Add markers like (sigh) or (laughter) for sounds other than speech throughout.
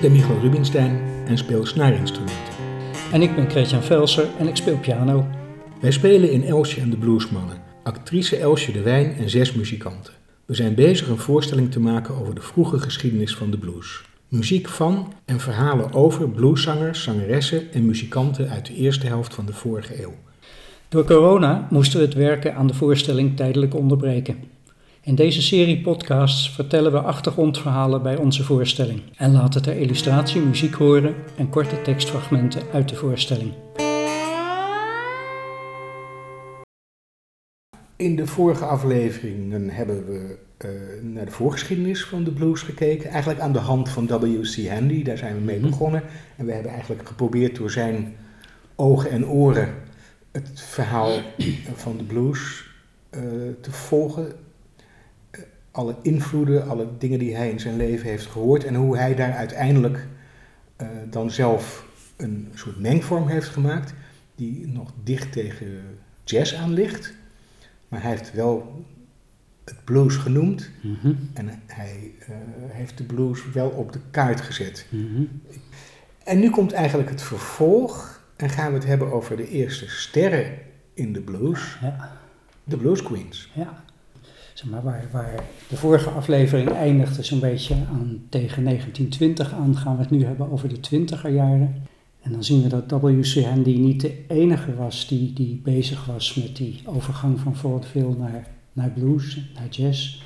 Ik ben Michael Rubinstein en speel snaarinstrumenten. En ik ben Christian Velser en ik speel piano. Wij spelen in Elsje en de Bluesmannen, actrice Elsje de Wijn en zes muzikanten. We zijn bezig een voorstelling te maken over de vroege geschiedenis van de blues. Muziek van en verhalen over blueszangers, zangeressen en muzikanten uit de eerste helft van de vorige eeuw. Door corona moesten we het werken aan de voorstelling tijdelijk onderbreken. In deze serie podcasts vertellen we achtergrondverhalen bij onze voorstelling en laten ter illustratie muziek horen en korte tekstfragmenten uit de voorstelling. In de vorige afleveringen hebben we uh, naar de voorgeschiedenis van de blues gekeken. Eigenlijk aan de hand van W.C. Handy, daar zijn we mee mhm. begonnen. En we hebben eigenlijk geprobeerd door zijn ogen en oren het verhaal van de blues uh, te volgen alle invloeden, alle dingen die hij in zijn leven heeft gehoord en hoe hij daar uiteindelijk uh, dan zelf een soort mengvorm heeft gemaakt die nog dicht tegen jazz aan ligt. Maar hij heeft wel het blues genoemd mm en hij uh, heeft de blues wel op de kaart gezet. Mm -hmm. En nu komt eigenlijk het vervolg en gaan we het hebben over de eerste sterren in de blues, ja. de Blues Queens. Ja zeg maar, waar, waar de vorige aflevering eindigde zo'n beetje aan tegen 1920 aan, gaan we het nu hebben over de twintiger jaren. En dan zien we dat W.C. Handy niet de enige was die, die bezig was met die overgang van vaudeville naar, naar blues, naar jazz.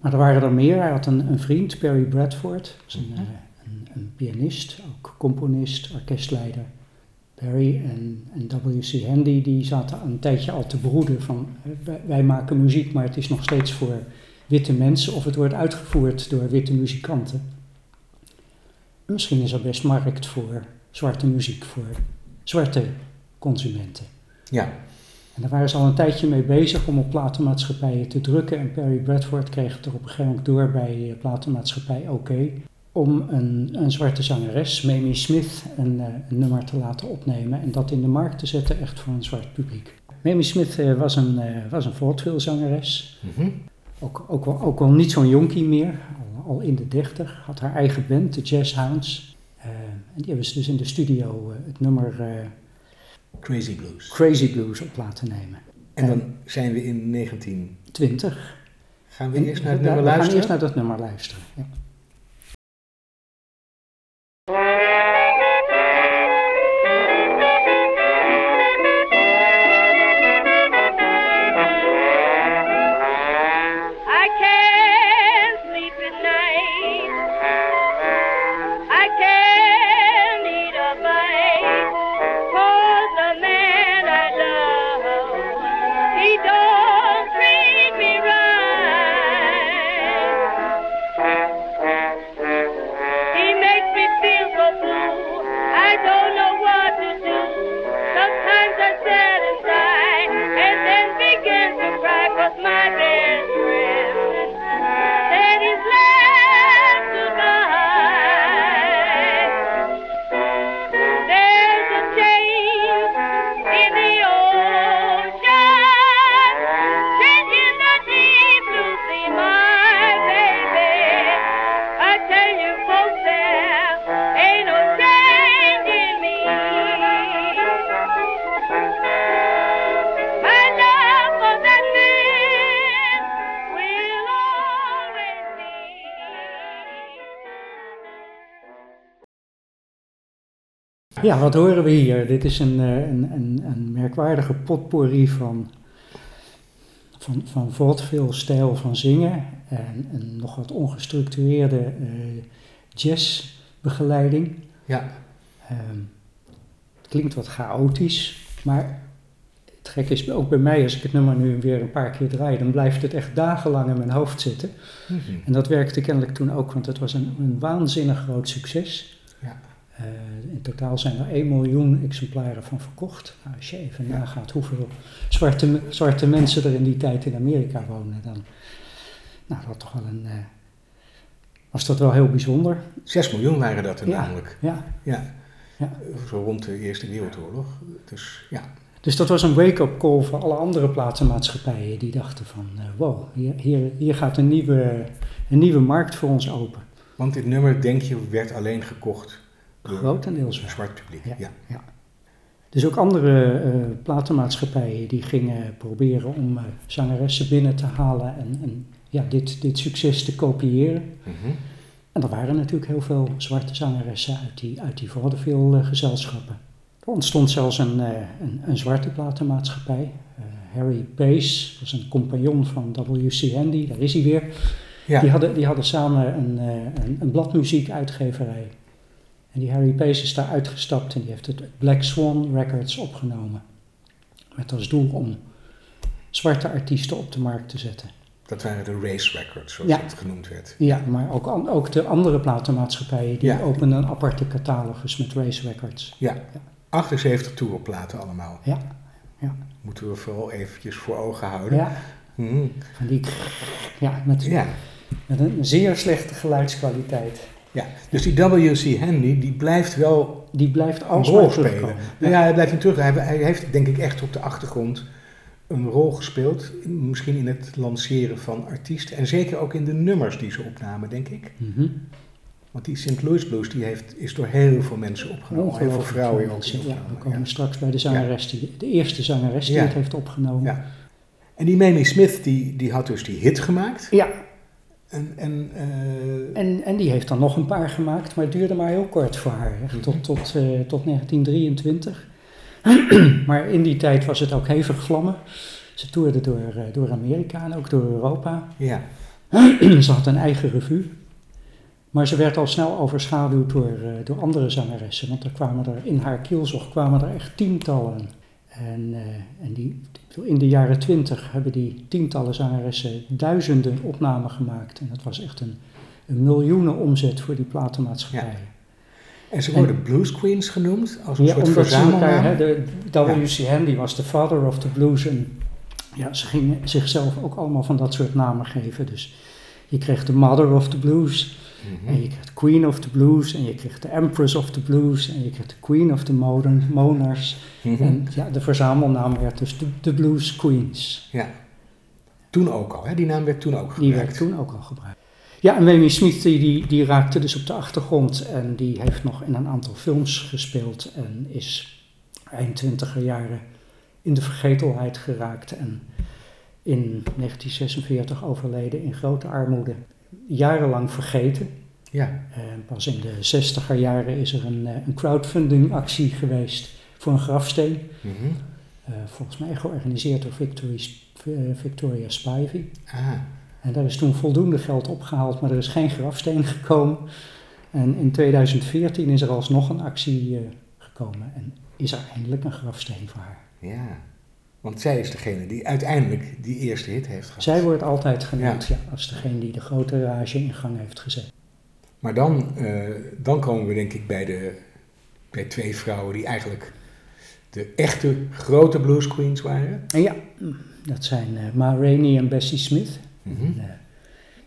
Maar er waren er meer. Hij had een, een vriend, Perry Bradford, een, mhm. een, een pianist, ook componist, orkestleider. Barry en, en W.C. Handy die zaten een tijdje al te broeden van wij, maken muziek, maar het is nog steeds voor witte mensen of het wordt uitgevoerd door witte muzikanten. Misschien is er best markt voor zwarte muziek, voor zwarte consumenten. Ja. En daar waren ze al een tijdje mee bezig om op platenmaatschappijen te drukken. En Perry Bradford kreeg het er op een gegeven moment door bij eh, platenmaatschappij OK om een, een zwarte zangeres, Mamie Smith, een, uh, een, nummer te laten opnemen en dat in de markt te zetten echt voor een zwart publiek. Mamie Smith uh, was een, uh, was een vaudeville zangeres, mm -hmm. ook, ook, wel, ook wel niet zo'n jonkie meer, al, al, in de dertig, had haar eigen band, de Jazz Hounds. en die hebben ze dus in de studio het nummer Crazy Blues. Crazy Blues op laten nemen. En dan zijn we in 1920. Gaan we eerst naar het nummer luisteren? We gaan eerst naar dat nummer luisteren. Ja. Ja, wat horen we hier? Dit is een, eh, een, een, een merkwaardige potpourri van, van, van vaudeville-stijl van zingen en een nog wat ongestructureerde uh, jazzbegeleiding. Ja. Um, het klinkt wat chaotisch, maar het gekke is ook bij mij, als ik het nummer nu weer een paar keer draai, dan blijft het echt dagenlang in mijn hoofd zitten. Mm -hmm. En dat werkte kennelijk toen ook, want het was een, een waanzinnig groot succes. Ja. In totaal zijn er 1 miljoen exemplaren van verkocht. Nou, als je even ja. nagaat hoeveel zwarte, zwarte mensen er in die tijd in Amerika wonen, dan nou, dat toch wel een, uh, was dat wel heel bijzonder. 6 miljoen waren dat er ja, namelijk. Ja. ja. ja. Zo rond de Eerste Wereldoorlog. Dus ja. Dus dat was een wake-up call voor alle andere platenmaatschappijen die dachten van, uh, wow, hier, hier, hier gaat een nieuwe, een nieuwe markt voor ons open. Want dit nummer, denk je, werd alleen gekocht Grotendeels zwart publiek. Ja. Ja. Ja. Dus ook andere eh, platenmaatschappijen die gingen proberen om eh, zangeressen binnen te halen en, en ja, dit, dit succes te kopiëren. Mhm. En er waren natuurlijk heel veel zwarte zangeressen uit die, uit die vaudeville gezelschappen. Er ontstond zelfs een, eh, een, een zwarte platenmaatschappij. Harry Pace was een compagnon van W.C. Handy, daar is hij weer. Ja. Die, hadden, die hadden samen een, een, een bladmuziekuitgeverij. En die Harry Pace is daar uitgestapt en die heeft het Black Swan Records opgenomen. Met als doel om zwarte artiesten op de markt te zetten. Dat waren de race records, zoals Ja. het genoemd werd. Ja, maar ook, ook de andere platenmaatschappijen die Ja. openden een aparte catalogus met race records. Ja. 78 tourplaten allemaal. Ja, ja. Moeten we vooral eventjes voor ogen houden. Ja, van die, ja met, ja. met een zeer slechte geluidskwaliteit. Ja. Dus die W.C. Handy, die blijft wel Die blijft een rol spelen. Nou ja, hij blijft niet terug. Hij, hij heeft denk ik echt op de achtergrond een rol gespeeld. Misschien in het lanceren van artiesten. En zeker ook in de nummers die ze opnamen, denk ik. Mhm. Want die St. Louis Blues die heeft, is door heel veel mensen opgenomen. Heel veel vrouwen ook. Ja, we komen ja. straks bij de zangeres, die, de eerste zangeres die Ja. het heeft opgenomen. Ja. En die Mamie Smith, die, die had dus die hit gemaakt. Ja, En, en, eh, en, en die heeft dan nog een paar gemaakt, maar het duurde maar heel kort voor haar. Echt Mhm. tot, tot, eh, tot 1923. (clears throat) maar in die tijd was het ook hevig vlammen. Ze toerde door, eh, door Amerika en ook door Europa. ja. (clears throat) ze had een eigen revue. Maar ze werd al snel overschaduwd door, door andere zangeressen. Want er kwamen er in haar kielzog kwamen er echt tientallen. En, en die, in de jaren twintig hebben die tientallen zangeressen duizenden opnamen gemaakt. En dat was echt een, een miljoenen omzet voor die platenmaatschappijen. En ze worden Blues Queens genoemd, als een Ja, soort omdat elkaar, hè, de W.C. Handy was de father of the blues. En ja, ze gingen zichzelf ook allemaal van dat soort namen geven. Dus je kreeg de mother of the blues. Mhm. En je kreeg de Queen of the Blues en je kreeg de Empress of the Blues en je kreeg de Queen of the Modern Monars. Mhm. En ja, de verzamelnaam werd dus de, de Blues Queens. Ja. Toen ook al, hè? die naam werd toen ook Die gebruikt. werd toen ook al gebruikt. Ja, en Mamie Smith die, die, die raakte dus op de achtergrond en die heeft nog in een aantal films gespeeld en is eind twintiger jaren in de vergetelheid geraakt en in 1946 overleden in grote armoede. Jarenlang vergeten. Ja. En pas in de zestiger jaren is er een, eh, een crowdfunding actie geweest voor een grafsteen. Mhm. Eh, volgens mij georganiseerd door Victoria, eh, Victoria Spivey. Ah. En daar is toen voldoende geld opgehaald, maar er is geen grafsteen gekomen. En in 2014 is er alsnog een actie eh, gekomen en is er eindelijk een grafsteen voor haar. Ja. Want zij is degene die uiteindelijk die eerste hit heeft gehad. Zij wordt altijd genoemd ja. als degene die de grote rage in gang heeft gezet. Maar dan, eh, dan komen we denk ik bij, de, bij twee vrouwen die eigenlijk de echte grote blues queens waren. En ja, dat zijn eh, Ma Rainey en Bessie Smith. Mhm. En, eh,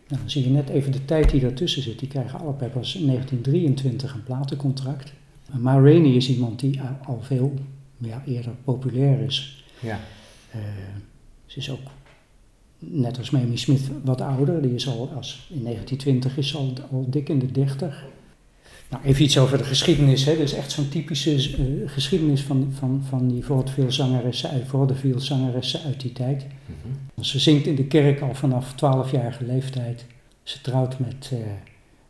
nou, dan zie je net even de tijd die daartussen zit. Die krijgen allebei pas in 1923 een platencontract. En Ma Rainey is iemand die al- al veel ja, eerder populair is. Ja. Eh, ze is ook, net als Mamie Smith, wat ouder. Die is al, als, in 1920 is al, al dik in de 30. Nou, even iets over de geschiedenis. Hè. Dus echt zo'n typische eh, geschiedenis van, van, van die vaudeville zangeressen, uit- vaudeville zangeressen uit die tijd. Mhm. Ze zingt in de kerk al vanaf 12-jarige leeftijd. Ze trouwt met eh,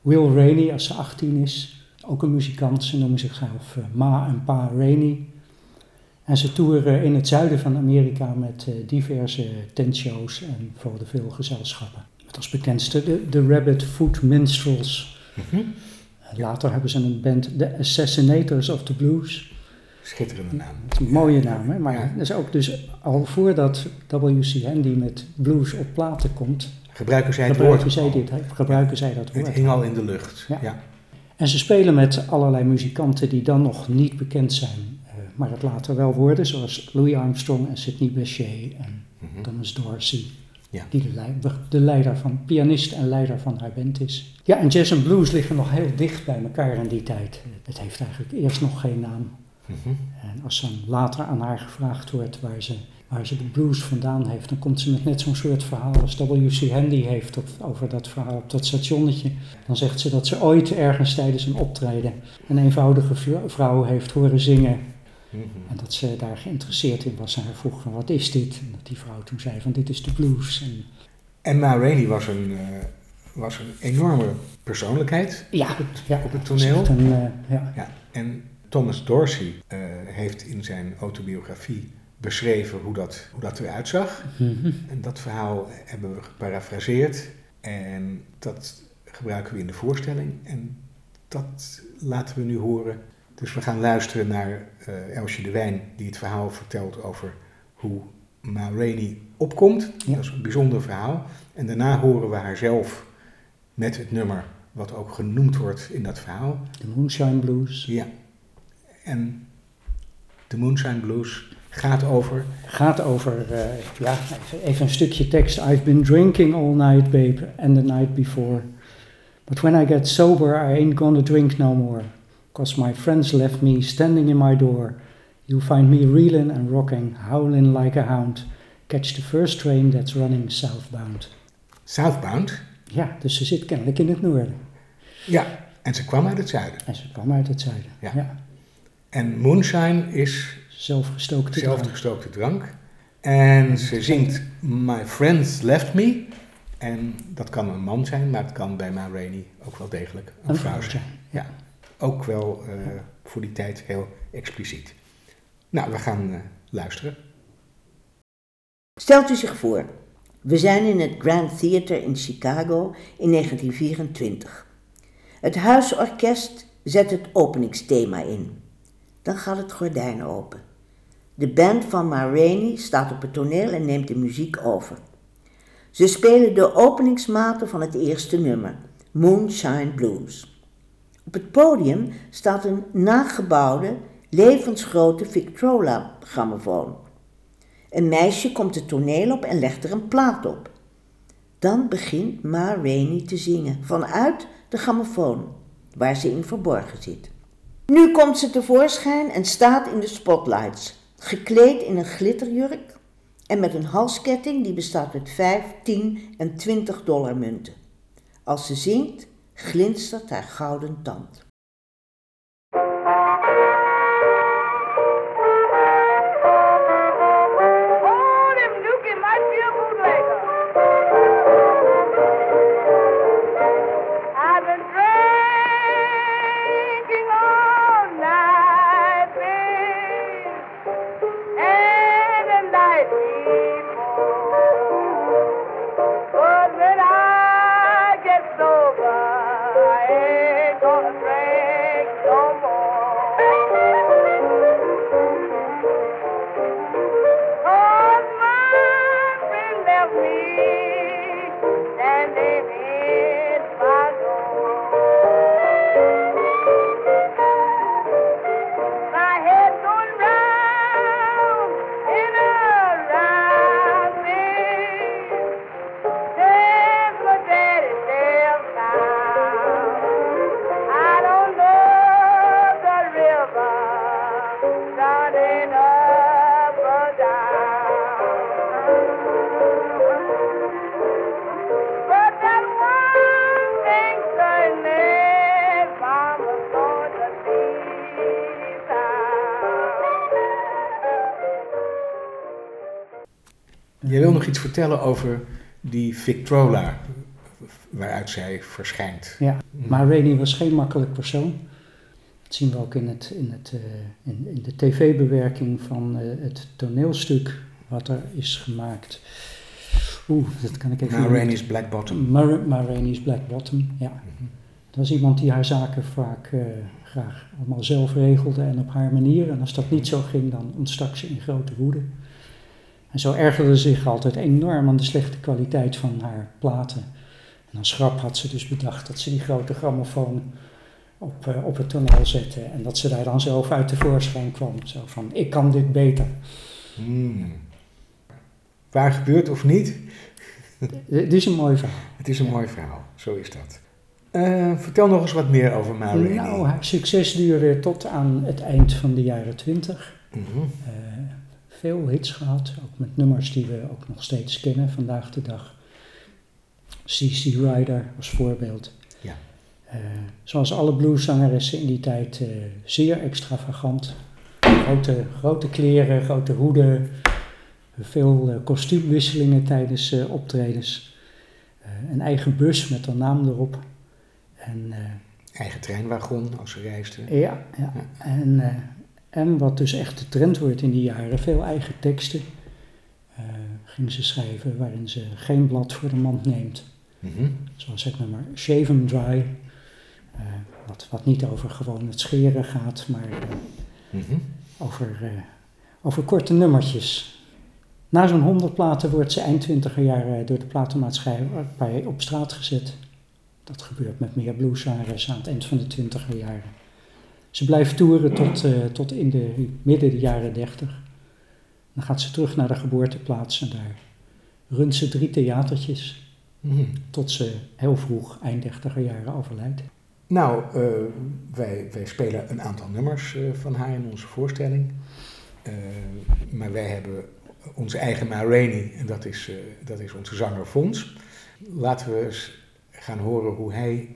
Will Rainey als ze 18 is. Ook een muzikant. Ze noemen zichzelf eh, Ma en Pa Rainey. En ze toeren in het zuiden van Amerika met eh, diverse tentshows en vaudeville gezelschappen. Met als bekendste de, de Rabbit Foot Minstrels. Mhm. Later hebben ze een band, The Assassinators of the Blues. Schitterende naam. Dat is een mooie naam, hè? maar Ja. dat is ook dus al voordat W.C. Handy met blues op platen komt, Gebruiken zij het gebruiken woord zij, dit, gebruiken zij dat Het woord. hing al in de lucht. Ja. Ja. En ze spelen met allerlei muzikanten die dan nog niet bekend zijn, maar het later wel worden, zoals Louis Armstrong en Sidney Bechet en Mhm. Thomas Dorsey. Ja. Die de, de leider van, pianist en leider van haar band is. Ja, en jazz en blues liggen nog heel dicht bij elkaar in die tijd. Het heeft eigenlijk eerst nog geen naam. Mhm. En als dan later aan haar gevraagd wordt waar ze, waar ze de blues vandaan heeft. Dan komt ze met net zo'n soort verhaal als W.C. Handy heeft op, over dat verhaal op dat stationnetje. Dan zegt ze dat ze ooit ergens tijdens een optreden een eenvoudige vrouw heeft horen zingen. Mhm. En dat ze daar geïnteresseerd in was en haar vroeg van wat is dit? En dat die vrouw toen zei van dit is de blues. En, En Ma Rainey was een, eh, was een enorme persoonlijkheid ja, op het, ja, op het toneel. een, eh, ja. Ja, en Thomas Dorsey eh, heeft in zijn autobiografie beschreven hoe dat, hoe dat eruit zag. Mhm. En dat verhaal hebben we geparafraseerd en dat gebruiken we in de voorstelling. En dat laten we nu horen. Dus we gaan luisteren naar eh, Elsje de Wijn, die het verhaal vertelt over hoe Ma Rainey opkomt. Ja. Dat is een bijzonder verhaal. En daarna horen we haar zelf met het nummer, wat ook genoemd wordt in dat verhaal. De Moonshine Blues. Ja. En de Moonshine Blues gaat over. gaat over, eh, ja, even een stukje tekst. I've been drinking all night, babe, and the night before. But when I get sober, I ain't gonna drink no more. Cause my friends left me standing in my door. You'll find me reeling and rocking, howling like a hound. Catch the first train that's running southbound. Southbound. Ja, dus ze zit kennelijk in het noorden. Ja, en ze kwam uit het zuiden. En ze kwam uit het zuiden. Ja. En moonshine is Zelfgestookte drank. zelfgestookte drank. En ze zingt My Friends Left Me. En dat kan een man zijn, maar het kan bij Ma Rainey ook wel degelijk een, Een vrouw vrouw zijn. zijn. Ja, ook wel eh, voor die tijd heel expliciet. Nou, we gaan eh, luisteren. Stelt u zich voor, we zijn in het Grand Theater in Chicago in 1924. Het huisorkest zet het openingsthema in. Dan gaat het gordijn open. De band van Ma Rainey staat op het toneel en neemt de muziek over. Ze spelen de openingsmaten van het eerste nummer, Moonshine Blues. Op het podium staat een nagebouwde, levensgrote Victrola-grammofoon. Een meisje komt het toneel op en legt er een plaat op. Dan begint Ma Rainey te zingen vanuit de grammofoon, waar ze in verborgen zit. Nu komt ze tevoorschijn en staat in de spotlights, gekleed in een glitterjurk en met een halsketting die bestaat uit 5, 10 en 20 dollar munten. Als ze zingt, glinstert haar gouden tand. Nog iets vertellen over die Victrola, waaruit zij verschijnt. Ja, maar Rainey was geen makkelijk persoon. Dat zien we ook in, het, in, het, eh, in, in de tv-bewerking van eh, het toneelstuk wat er is gemaakt. Oeh, dat kan ik even... Ma niet- Rainey's Black Bottom. Ma, Ma Rainey's Black Bottom, ja. Dat was iemand die haar zaken vaak eh, graag allemaal zelf regelde en op haar manier. En als dat niet zo ging, dan ontstak ze in grote woede. En zo ergerde ze zich altijd enorm aan de slechte kwaliteit van haar platen. En als grap had ze dus bedacht dat ze die grote grammofoon op, eh, op het toneel zette. En dat ze daar dan zelf uit tevoorschijn kwam. Zo van, ik kan dit beter. Hmm. Waar gebeurt of niet, (laughs) Dit is een mooi verhaal. het is een mooi verhaal. Zo is dat. Eh, vertel nog eens wat meer over Ma Rainey. Nou, haar succes duurde tot aan het eind van de jaren twintig. Mhm. Eh, veel hits gehad, ook met nummers die we ook nog steeds kennen vandaag de dag. C.C. Ryder als voorbeeld. Ja. Eh, zoals alle blueszangeressen in die tijd eh, zeer extravagant. Grote, grote kleren, grote hoeden, veel eh, kostuumwisselingen tijdens optredens. Een eigen bus met een naam erop. En, Eigen treinwagon als ze reisden. ja, ja. En, eh, en wat dus echt de trend wordt in die jaren, veel eigen teksten eh ging ze schrijven waarin ze geen blad voor de mand neemt. Mhm. Zoals het nummer Shave 'em Dry, eh, wat, wat niet over gewoon het scheren gaat, maar eh, Mhm. over, over korte nummertjes. Na zo'n 100 platen wordt ze eind 20er jaren door de platenmaatschappij op straat gezet. Dat gebeurt met meer blueszangeressen aan het eind van de 20er jaren. Ze blijft toeren tot, eh, tot in de midden de jaren 30. Dan gaat ze terug naar de geboorteplaats en daar runt ze drie theatertjes Mhm. tot ze heel vroeg, eind 30er jaren, overlijdt. Nou, eh, wij, wij spelen een aantal nummers eh, van haar in onze voorstelling. Maar wij hebben onze eigen Ma Rainey en dat is, dat is onze zanger Fons. Laten we eens gaan horen hoe hij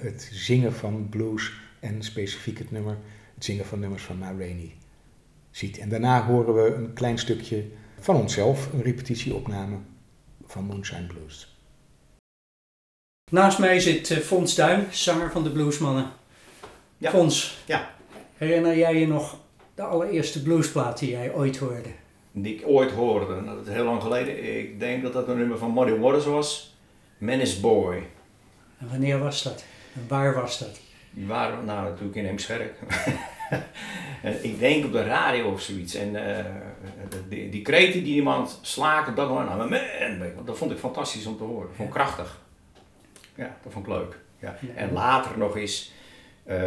het zingen van blues en specifiek het nummer, het zingen van nummers van Ma Rainey ziet. En daarna horen we een klein stukje van onszelf, een repetitieopname van Moonshine Blues. Naast mij zit eh, Fons Duin, zanger van de Bluesmannen. Ja. Fons, Ja. herinner jij je nog de allereerste bluesplaat die jij ooit hoorde? Die ik ooit hoorde, nou, dat is heel lang geleden. Ik denk dat dat een nummer van Muddy Waters was. Menace Boy. En wanneer was dat? En waar was dat? Die waren nou natuurlijk in Heemscherk. (laughs) en ik denk op de radio of zoiets. En eh, die, die kreten die iemand slaken op dat moment. Nou, man, dat vond ik fantastisch om te horen. Vond ik krachtig. Ja, dat vond ik leuk. Ja. En later nog eens, eh,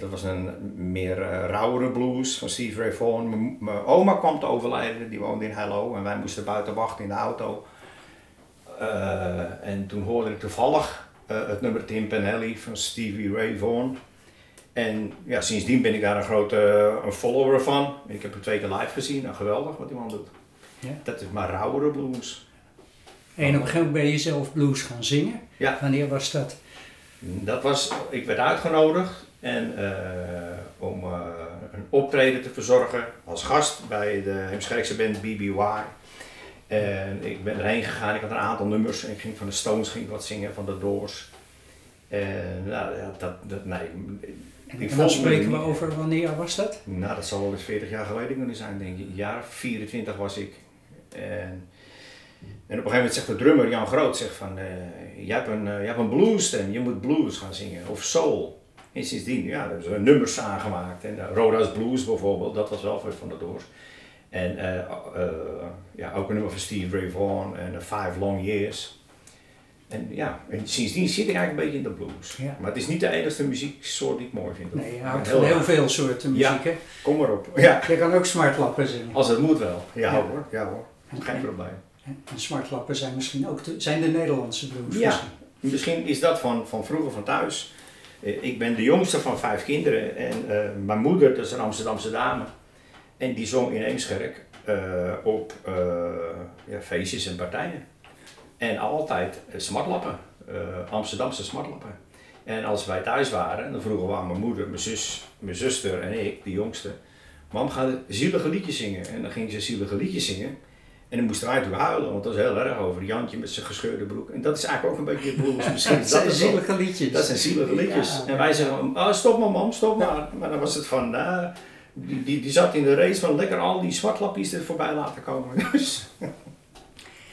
dat was een meer eh, rauwere blues van Steve Ray Vaughan. Mijn oma kwam te overlijden, die woonde in Hello. En wij moesten buiten wachten in de auto. En toen hoorde ik toevallig eh, het nummer Tim Penelli van Stevie Ray Vaughan. En ja, sindsdien ben ik daar een grote eh, een follower van. Ik heb hem twee keer live gezien. Nou, geweldig wat die man doet. Ja. Dat is maar rauwere blues. En op een gegeven moment ben je zelf blues gaan zingen. Ja. Wanneer was dat? Dat was, ik werd uitgenodigd en, eh, om een optreden te verzorgen als gast bij de Heemscherkse band BBY. En ik ben erheen gegaan, ik had een aantal nummers en ik ging van de Stones ging wat zingen, van de Doors. En nou, ja, dat, dat, nee, En, ik dan spreken we over wanneer was dat? Nou, dat zal wel eens 40 jaar geleden kunnen zijn, denk ik. Een jaar of 24 was ik. En, en op een gegeven moment zegt de drummer, Jan Groot, zegt van, eh, jij, hebt een, eh, jij hebt een bluesstem, je moet blues gaan zingen, of soul. En sindsdien, ja, hebben ze nummers aangemaakt. En uh, Roda's Blues bijvoorbeeld, dat was wel van de Doors. En eh, eh, ja, ook een nummer van Steve Ray Vaughan en eh, Five Long Years. En ja, en sindsdien zit ik eigenlijk een beetje in de blues. Ja. Maar het is niet de enige muzieksoort die ik mooi vind. Nee, je houdt Heel van heel veel soorten Ja. muziek, hè? Kom maar op. Ja. Je kan ook smartlappen zingen. Als het moet wel. Ja, Ja. hoor. Ja hoor. Geen probleem. En smartlappen zijn misschien ook de, zijn de Nederlandse blues. Ja. misschien. Misschien is dat van, van vroeger, van thuis. Ik ben de jongste van vijf kinderen. En mijn moeder, dat is een Amsterdamse dame. En die zong in Eemskerk eh, op eh, ja, feestjes en partijen. En altijd smartlappen. eh, Amsterdamse smartlappen. En als wij thuis waren, dan vroegen we aan mijn moeder, mijn zus, mijn zuster en ik, de jongste. Mam, ga zielige liedjes zingen. En dan ging ze zielige liedjes zingen. En dan moesten wij natuurlijk huilen, want dat was heel erg over Jantje met zijn gescheurde broek. En dat is eigenlijk ook een beetje blues. (laughs) Misschien Dat zijn het zielige liedjes. Dat zijn zielige liedjes. Ja. En wij zeggen, oh, stop maar mam, stop maar. Maar dan was het van, nou, die, die, die zat in de race van lekker al die zwartlapjes er voorbij laten komen. (laughs) Dus,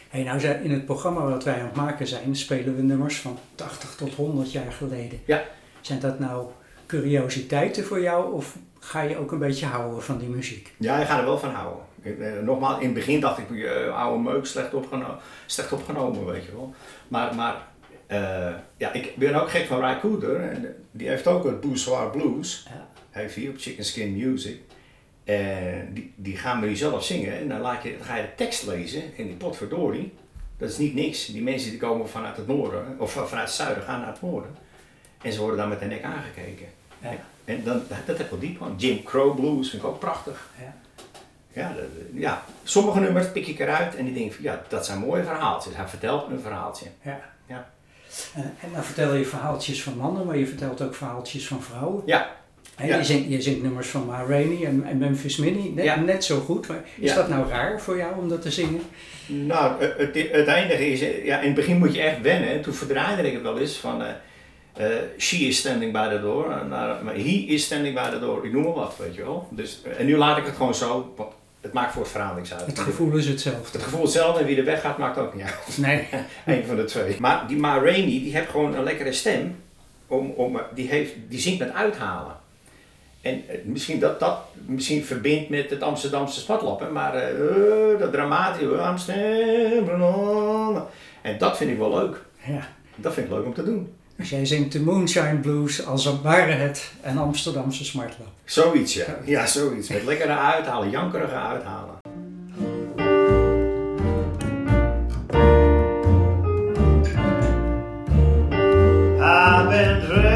Hey, nou, in het programma wat wij aan het maken zijn, spelen we nummers van 80 tot 100 jaar geleden. Ja. Zijn dat nou curiositeiten voor jou of ga je ook een beetje houden van die muziek? ja, je gaat er wel van houden. Ik, eh, nogmaals, in het begin dacht ik, eh, oude meuk, slecht, opgeno slecht opgenomen, weet je wel. Maar, maar eh, ja, ik ben ook gek van Ry Cooder. En die heeft ook het Bourgeois Blues. Ja. Hij heeft hier op Chicken Skin Music. En die, die gaan we nu zelf zingen. En dan, laat je, dan ga je de tekst lezen. En die potverdorie, dat is niet niks. Die mensen die komen vanuit het noorden, of vanuit het zuiden, gaan naar het noorden. En ze worden dan met de nek aangekeken. Ja. En dan, dat heb ik wel diep van. Jim Crow Blues vind ik ook prachtig. Ja. Ja, dat- ja, sommige nummers pik ik eruit en die denk van ja, dat zijn mooie verhaaltjes. Hij vertelt een verhaaltje. Ja. Ja. En, en dan vertel je verhaaltjes van mannen, maar je vertelt ook verhaaltjes van vrouwen. Ja, En Ja. je, zingt, je zingt nummers van Ma Rainey en, en Memphis Minnie, net, Ja. net zo goed. Maar is Ja. dat nou raar voor jou om dat te zingen? nou, het, het, het eindige is, eh, ja, in het begin moet je echt wennen. En toen verdraaide ik het wel eens van, eh, eh, she is standing by the door, naar, maar he is standing by the door. Ik noem maar wat, weet je wel. Dus, en nu laat ik het gewoon zo, want het maakt voor het verhaal niks uit. Het gevoel is hetzelfde. Het gevoel hetzelfde en wie er weggaat maakt ook niet uit. Nee. (laughs) Eén van de twee. Maar die Ma Rainey, die heeft gewoon een lekkere stem. Om, om, die, heeft, die zingt met uithalen. En eh, misschien dat dat misschien verbindt met het Amsterdamse spatlappen, maar eh, eh, dat dramatische Amsterdam. En dat vind ik wel leuk. Ja. Dat vind ik leuk om te doen. Dus jij zingt de Moonshine Blues als ware het een Amsterdamse smartlap. Zoiets, ja. Ja, zoiets. Met lekkere uithalen, jankerige uithalen. I've been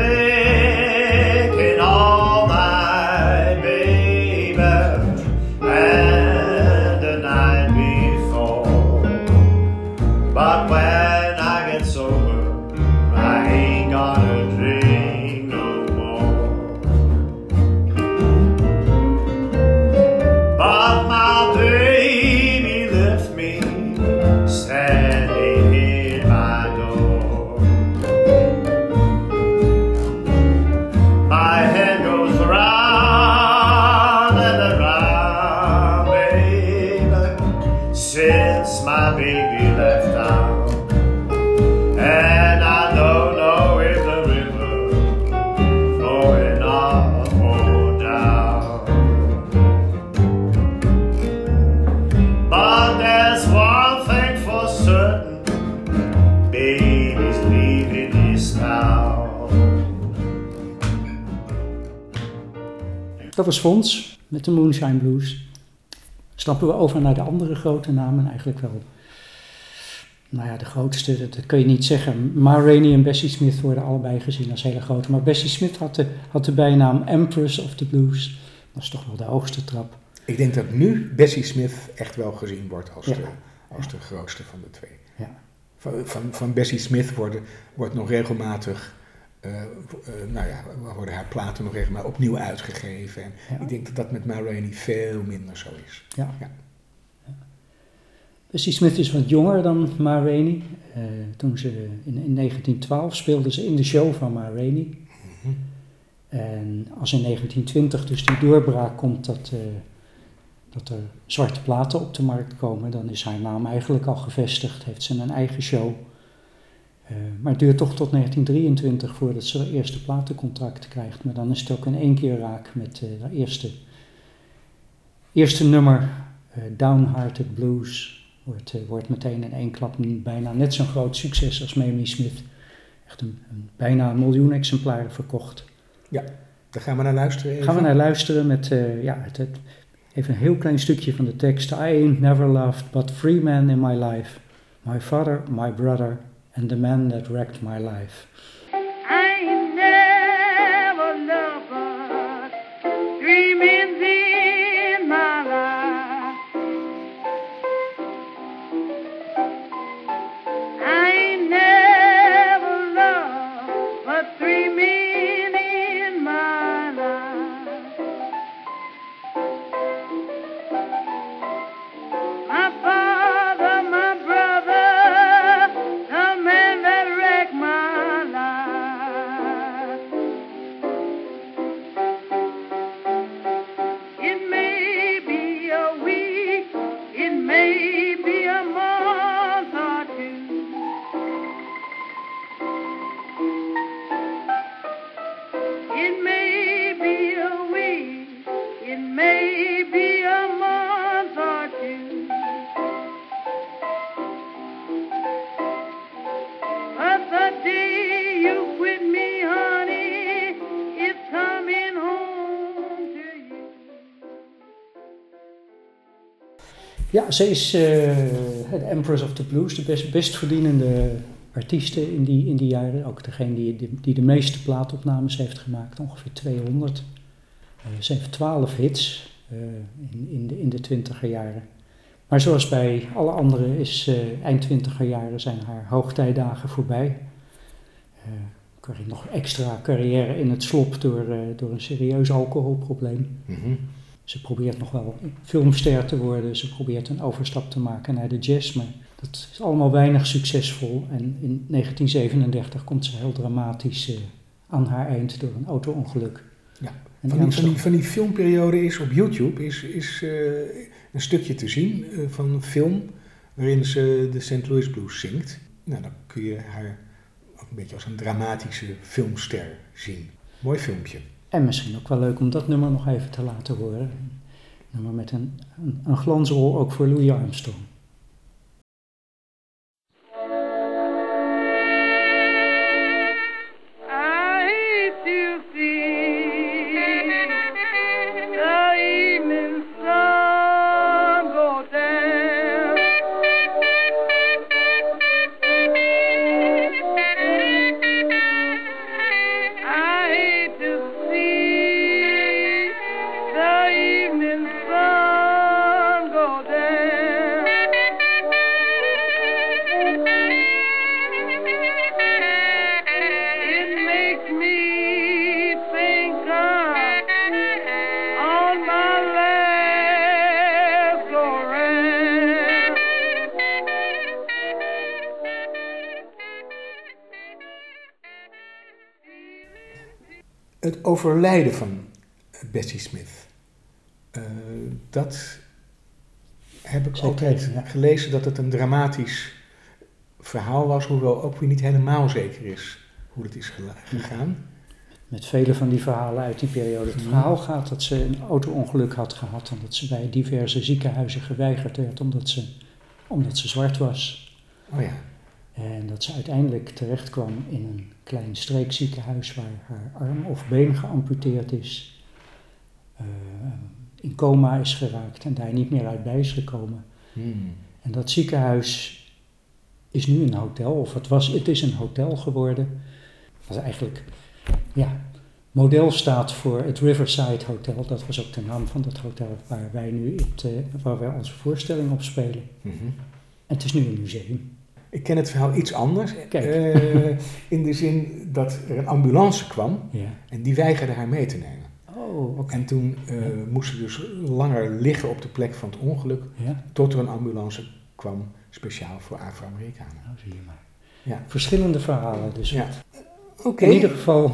Dat was Fons met de Moonshine Blues. Stappen we over naar de andere grote namen, eigenlijk wel. Nou ja, de grootste, dat, dat kun je niet zeggen. Ma Rainey en Bessie Smith worden allebei gezien als hele grote. Maar Bessie Smith had de, had de bijnaam Empress of the Blues. Dat is toch wel de hoogste trap. Ik denk dat nu Bessie Smith echt wel gezien wordt als, Ja. de, als de grootste van de twee. Ja. Van, van, van Bessie Smith worden, wordt nog regelmatig, nou ja, worden haar platen nog regelmatig opnieuw uitgegeven. En Ja. ik denk dat dat met Ma Rainey veel minder zo is. Ja. Ja. Bessie Smith is wat jonger dan Ma Rainey. Eh, toen ze in, in 1912 speelde ze in de show van Ma Rainey. En als in 1920 dus die doorbraak komt dat, eh, dat er zwarte platen op de markt komen, dan is haar naam eigenlijk al gevestigd, heeft ze een eigen show. Eh, maar het duurt toch tot 1923 voordat ze haar eerste platencontract krijgt. Maar dan is het ook in één keer raak met eh haar eerste, eerste nummer, eh, Downhearted Blues. Wordt, wordt meteen in één klap bijna net zo'n groot succes als Mamie Smith. Echt een, een, bijna een miljoen exemplaren verkocht. Daar gaan we naar luisteren. Even. Gaan we naar luisteren met ja, het, het- even een heel klein stukje van de tekst. I ain't never loved but three men in my life. My father, my brother and the man that wrecked my life. Ze is eh, de Empress of the Blues, de best, verdienende artieste in die, in die jaren. Ook degene die, die, de meeste plaatopnames heeft gemaakt, ongeveer 200. Eh, ze heeft 12 hits eh, in, in, de, in de twintiger jaren. Maar zoals bij alle anderen is eh, eind twintiger jaren zijn haar hoogtijdagen voorbij. Krijgt nog extra carrière in het slop door, door een serieus alcoholprobleem. Mhm. Ze probeert nog wel filmster te worden, ze probeert een overstap te maken naar de jazz, maar dat is allemaal weinig succesvol. En in 1937 komt ze heel dramatisch eh, aan haar eind door een auto-ongeluk. Ja, Van die, van, die, van die filmperiode is op YouTube is, is eh, een stukje te zien eh, van een film waarin ze de St. Louis Blues zingt. Nou, dan kun je haar ook een beetje als een dramatische filmster zien. Mooi filmpje. En misschien ook wel leuk om dat nummer nog even te laten horen. Nummer met een, een, een glansrol ook voor Louis Armstrong. Overlijden van Bessie Smith. Eh, dat heb ik altijd ja. gelezen dat het een dramatisch verhaal was, hoewel ook weer niet helemaal zeker is hoe het is gegaan. Met vele van die verhalen uit die periode. Het Mhm. verhaal gaat dat ze een auto-ongeluk had gehad en dat ze bij diverse ziekenhuizen geweigerd werd omdat ze, omdat ze zwart was. Oh ja, En dat ze uiteindelijk terecht kwam in een klein streekziekenhuis waar haar arm of been geamputeerd is. eh, in coma is geraakt en daar niet meer uit bij is gekomen. Hmm. En dat ziekenhuis is nu een hotel, of het, was, het is een hotel geworden. Dat is eigenlijk, ja, model staat voor het Riverside Hotel. Dat was ook de naam van dat hotel waar wij nu het, eh, waar wij onze voorstelling op spelen. Mhm. En het is nu een museum. Ik ken het verhaal iets anders. Kijk. Eh, in de zin dat er een ambulance kwam Ja. en die weigerde haar mee te nemen. Oh, oké. En toen eh, moest ze dus langer liggen op de plek van het ongeluk, Ja, tot er een ambulance kwam, speciaal voor Afro-Amerikanen. nou zie je maar. Ja. Verschillende verhalen dus. Ja. Oké. In ieder geval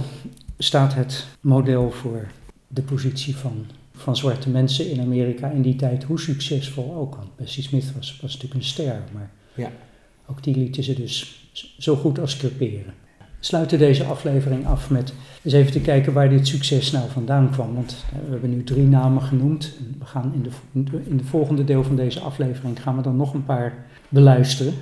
staat het model voor de positie van, van zwarte mensen in Amerika in die tijd, hoe succesvol ook. Want Bessie Smith was, was natuurlijk een ster, maar Ja. Ook die lieten ze dus zo goed als creperen. We sluiten deze aflevering af met eens even te kijken waar dit succes nou vandaan kwam. Want eh, we hebben nu drie namen genoemd. En We gaan in de, in de, volgende deel van deze aflevering gaan we dan nog een paar beluisteren.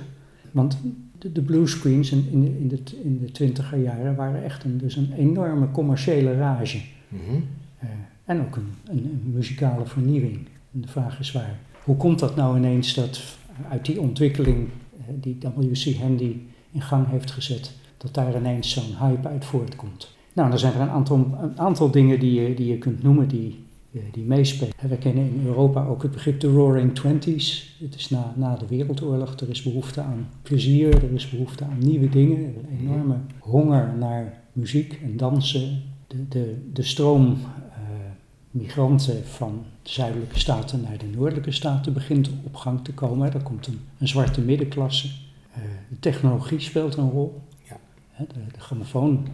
Want de, de bluescreens in, in, de, in, de, in de twintiger jaren waren echt een, dus een enorme commerciële rage. Mhm. Eh, en ook een, een, een muzikale vernieuwing. En de vraag is waar. Hoe komt dat nou ineens dat uit die ontwikkeling die W.C. Handy in gang heeft gezet, dat daar ineens zo'n hype uit voortkomt? Nou, dan zijn er een aantal, een aantal dingen die je, die je kunt noemen die, eh, die meespelen. We kennen in Europa ook het begrip de Roaring Twenties. Het is na, na de Wereldoorlog. Er is behoefte aan plezier, er is behoefte aan nieuwe dingen. Een enorme honger naar muziek en dansen. De, de, de stroom eh, migranten van de zuidelijke staten naar de noordelijke staten begint op gang te komen. Er komt een, een zwarte middenklasse. Eh, de technologie speelt een rol. Ja. De, de grammofoon,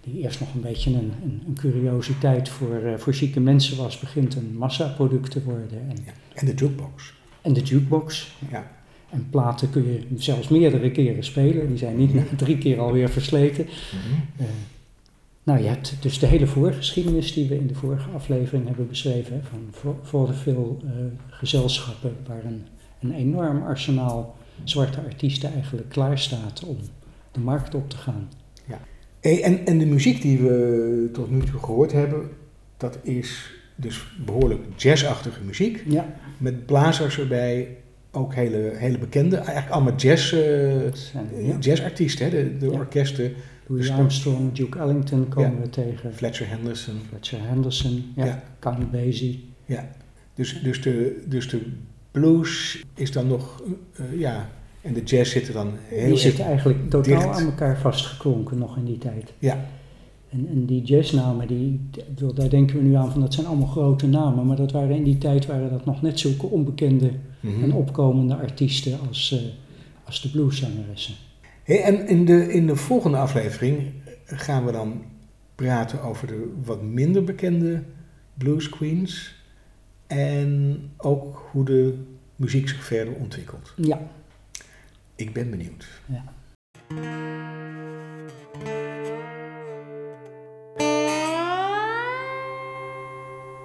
die eerst nog een beetje een, een, een curiositeit voor, eh, voor zieke mensen was, begint een massaproduct te worden. En, Ja. En de jukebox. en de jukebox. Ja. En platen kun je zelfs meerdere keren spelen. Die zijn niet na (laughs) drie keer alweer versleten. Mhm. Eh, nou, je hebt dus de hele voorgeschiedenis die we in de vorige aflevering hebben beschreven. Hè, van vo- vaudeville eh gezelschappen waar een, een enorm arsenaal zwarte artiesten eigenlijk klaar staat om de markt op te gaan. Hey, en, en de muziek die we tot nu toe gehoord hebben, dat is dus behoorlijk jazzachtige muziek. Ja, Met blazers erbij, ook hele, hele bekende, eigenlijk allemaal jazz, eh, ja. jazzartiesten, hè? de, de Ja. orkesten. Louis Dus- Armstrong, Duke Ellington komen Ja. we tegen. Fletcher Henderson. Fletcher Henderson, ja, Ja. Count Basie. Ja. Dus, dus, de, dus de blues is dan nog, eh, ja, en de jazz zitten dan heel Die zitten eigenlijk totaal dicht. aan elkaar vastgeklonken nog in die tijd. Ja, En, en die jazznamen, die, daar denken we nu aan van dat zijn allemaal grote namen, maar dat waren in die tijd waren dat nog net zulke onbekende mhm. en opkomende artiesten als, eh, als de blueszangeressen. Hey, en in de, in de volgende aflevering gaan we dan praten over de wat minder bekende blues queens. En ook hoe de muziek zich verder ontwikkelt. Ja, Ik ben benieuwd. ja.